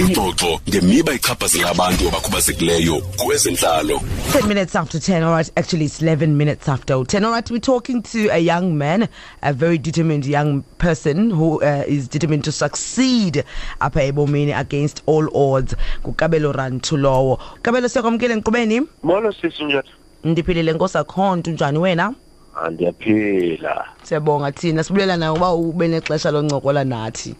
ingxoxo ngemiba ichaphazela abantu abakhubazekileyo kwezentlalo 10 minutes after 10, all right. Actually, it's 11 minutes after 10. All right, we're talking to a young man, a very determined young person who uh, is determined to succeed apha ebomini against all odds. Kukabelo Rantulowo. Kabelo siyakwamkele enkqubeni. molo sisi njani Ndiphilile nkosi akho nto njani wena? andiyaphila Siyabonga thina sibulela nawe uba ube nexesha loncokola nathi.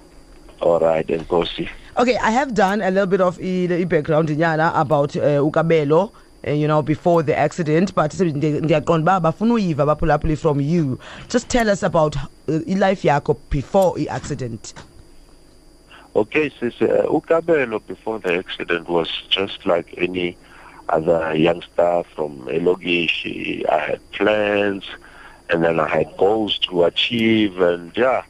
alright enkosi Okay, I have done a little bit of i- background nyana about uh, Ukabelo. Uh, you know before the accident but ndi- ndiyaqonda uba bafuna uyiva baphulaphuli from you just tell us about uh, life yakho before the accident okay sisi uh, ukabelo before the accident was just like any other youngster from elogishi i had plans and then i had goals to achieve and yeah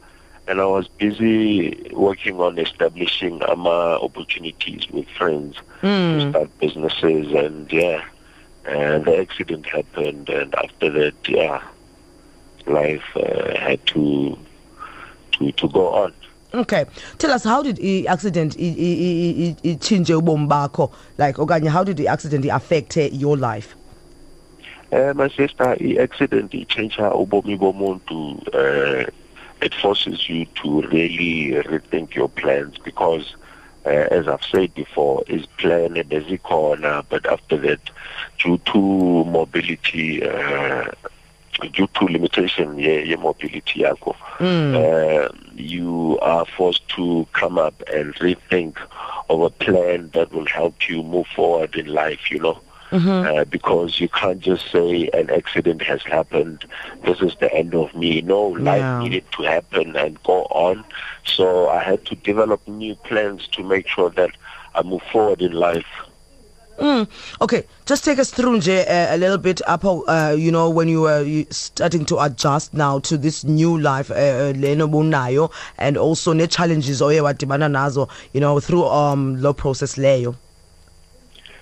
and i was busy working on establishing ama opportunities with friends to start businesses and yeah and the accident happened and after that yeah life uh, had to to to go on. Okay. Tell us how did the accident itshintshe ubomi bakho like okanye how did the accident affect uh, your life? Uh, my sister, i-accident i-change ubomi bomuntu. It forces you to really rethink your plans because, uh, as I've said before, is plan a busy corner, but after that, due to mobility, uh, due to limitation, yeah, yeah mobility, yakho, uh, you are forced to come up and rethink of a plan that will help you move forward in life. You know uh, because you can't just say an accident has happened. This is the end of me. No, life Yeah. needed to happen and go on. So I had to develop new plans to make sure that I move forward in life. Mm. Okay, just take us through nje, uh, a little bit up, uh, you know, when you were starting to adjust now to this new life, uh, uh, and also the challenges oye wadibana nazo, you know, through um law process leyo.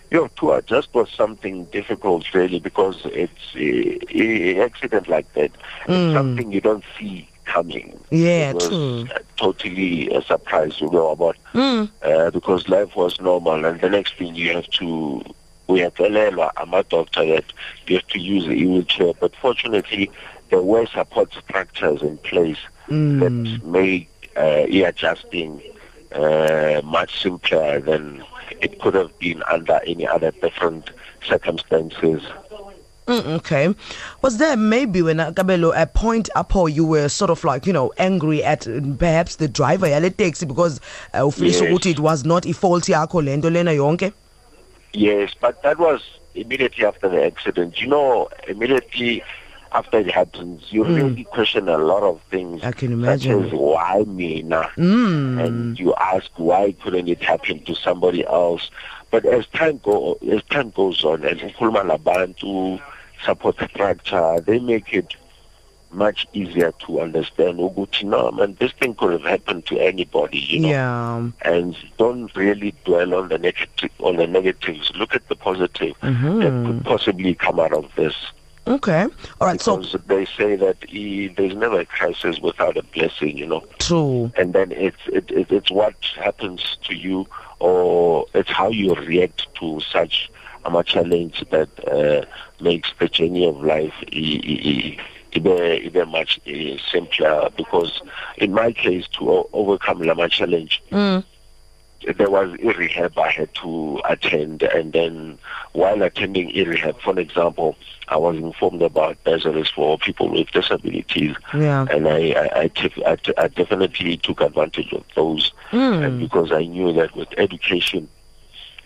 You know, to adjust was something difficult really because it's an accident like that. It's something you don't see coming. Yeah, true. uh, totally a surprise you know about uh, because life was normal and the next thing you have to uyacelelwa ama-doctor that you have to use a wheelchair but fortunately there were support structures in place that made uh, e-adjusting uh, much simpler than it could have been under any other different circumstances. Mm, okay. Was there maybe when uh, Kabelo a point up or you were sort of like, you know, angry at uh, perhaps the driver yale taxi because uh, Yes. it was not a fault yakho lento lena yonke? Yes, but that was immediately after the accident. You know, immediately after it happens, you really question a lot of things. I can imagine. Such as why me now? Mm. And you ask why couldn't it happen to somebody else? But as time go as time goes on, and ukhuluma labantu support structure, they make it much easier to understand. ukuthi, No, man, this thing could have happened to anybody. You know Yeah. and don't really dwell on the negative on the negatives. Look at the positive that could possibly come out of this. Okay. All right. So they say that e, there's never a crisis without a blessing, you know. true. And then it's it, it, it's what happens to you, or it's how you react to such a challenge that uh, makes the journey of life even much uh, simpler. Because in my case, to overcome Lama challenge, Mm. There was a rehab I had to attend, and then while attending a rehab, for example, I was informed about bursaries for people with disabilities, Yeah. and I I, I, took- I, t- I definitely took advantage of those, and because I knew that with education,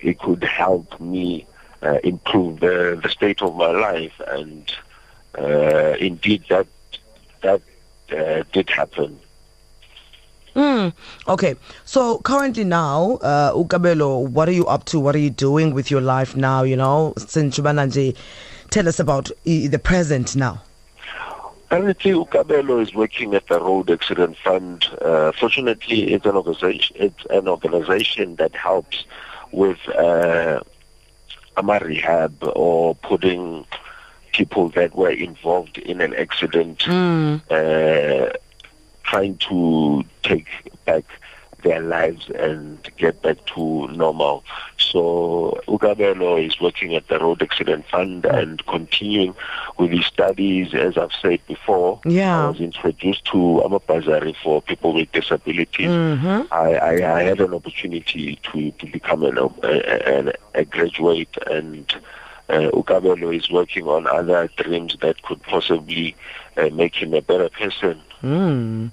it could help me uh, improve the, the state of my life, and uh, indeed that that uh, did happen. Mm. Okay. So currently now, uh, Ukabelo, what are you up to? What are you doing with your life now? You know, since Chubananje, tell us about the present now. Currently, Ukabelo is working at the Road Accident Fund. Uh, fortunately, it's an organization. It's an organization that helps with uh, AMA rehab or putting people that were involved in an accident, uh, trying to take back their lives and get back to normal. So Ukabelo is working at the Road Accident Fund and continuing with his studies. As I've said before, Yeah. I was introduced to Amapazari for people with disabilities. Mm-hmm. I, I, I had an opportunity to, to become an, a, a, a graduate and uh, Ukabelo is working on other dreams that could possibly uh, make him a better person. Mm.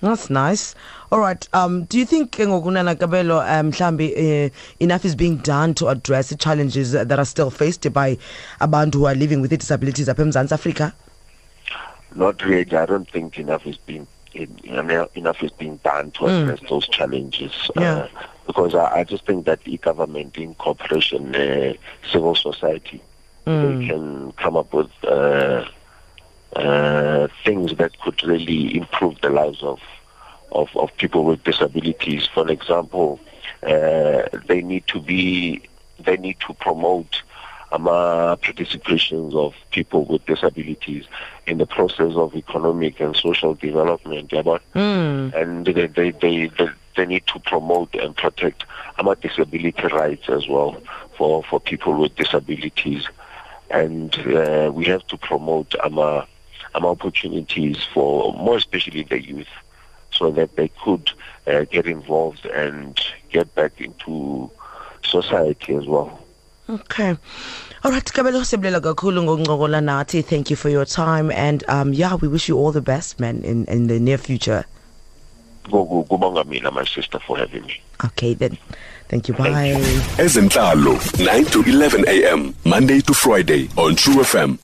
That's nice. All right. Um, do you think ke ngokunana Kabelo um mhlambi uh, enough is being done to address the challenges that are still faced by abantu who are living with disabilities in South Africa? Not really. I don't think enough is being enough is being done to Mm. address those challenges. Yeah. Uh, because I, I just think that the government, in cooperation, uh, civil society, Mm. they can come up with uh, uh, things that could really improve the lives of, of, of people with disabilities. For example, uh, they need to be they need to promote um, uh, participations of people with disabilities in the process of economic and social development. Mm. and they they, they, they, they need to promote and protect our disability rights as well for, for people with disabilities. And uh, we have to promote our, our opportunities for more especially the youth so that they could uh, get involved and get back into society as well. Okay. All right, Kabelo sibulela kakhulu ngokuncokola nathi. Thank you for your time and um yeah, we wish you all the best man in in the near future. Ku- ku- Kubonga mina, my sister, for having me. Okay then. Thank you. Bye. Ezentlalo 9 to 11 a.m. Monday to Friday on Tru FM.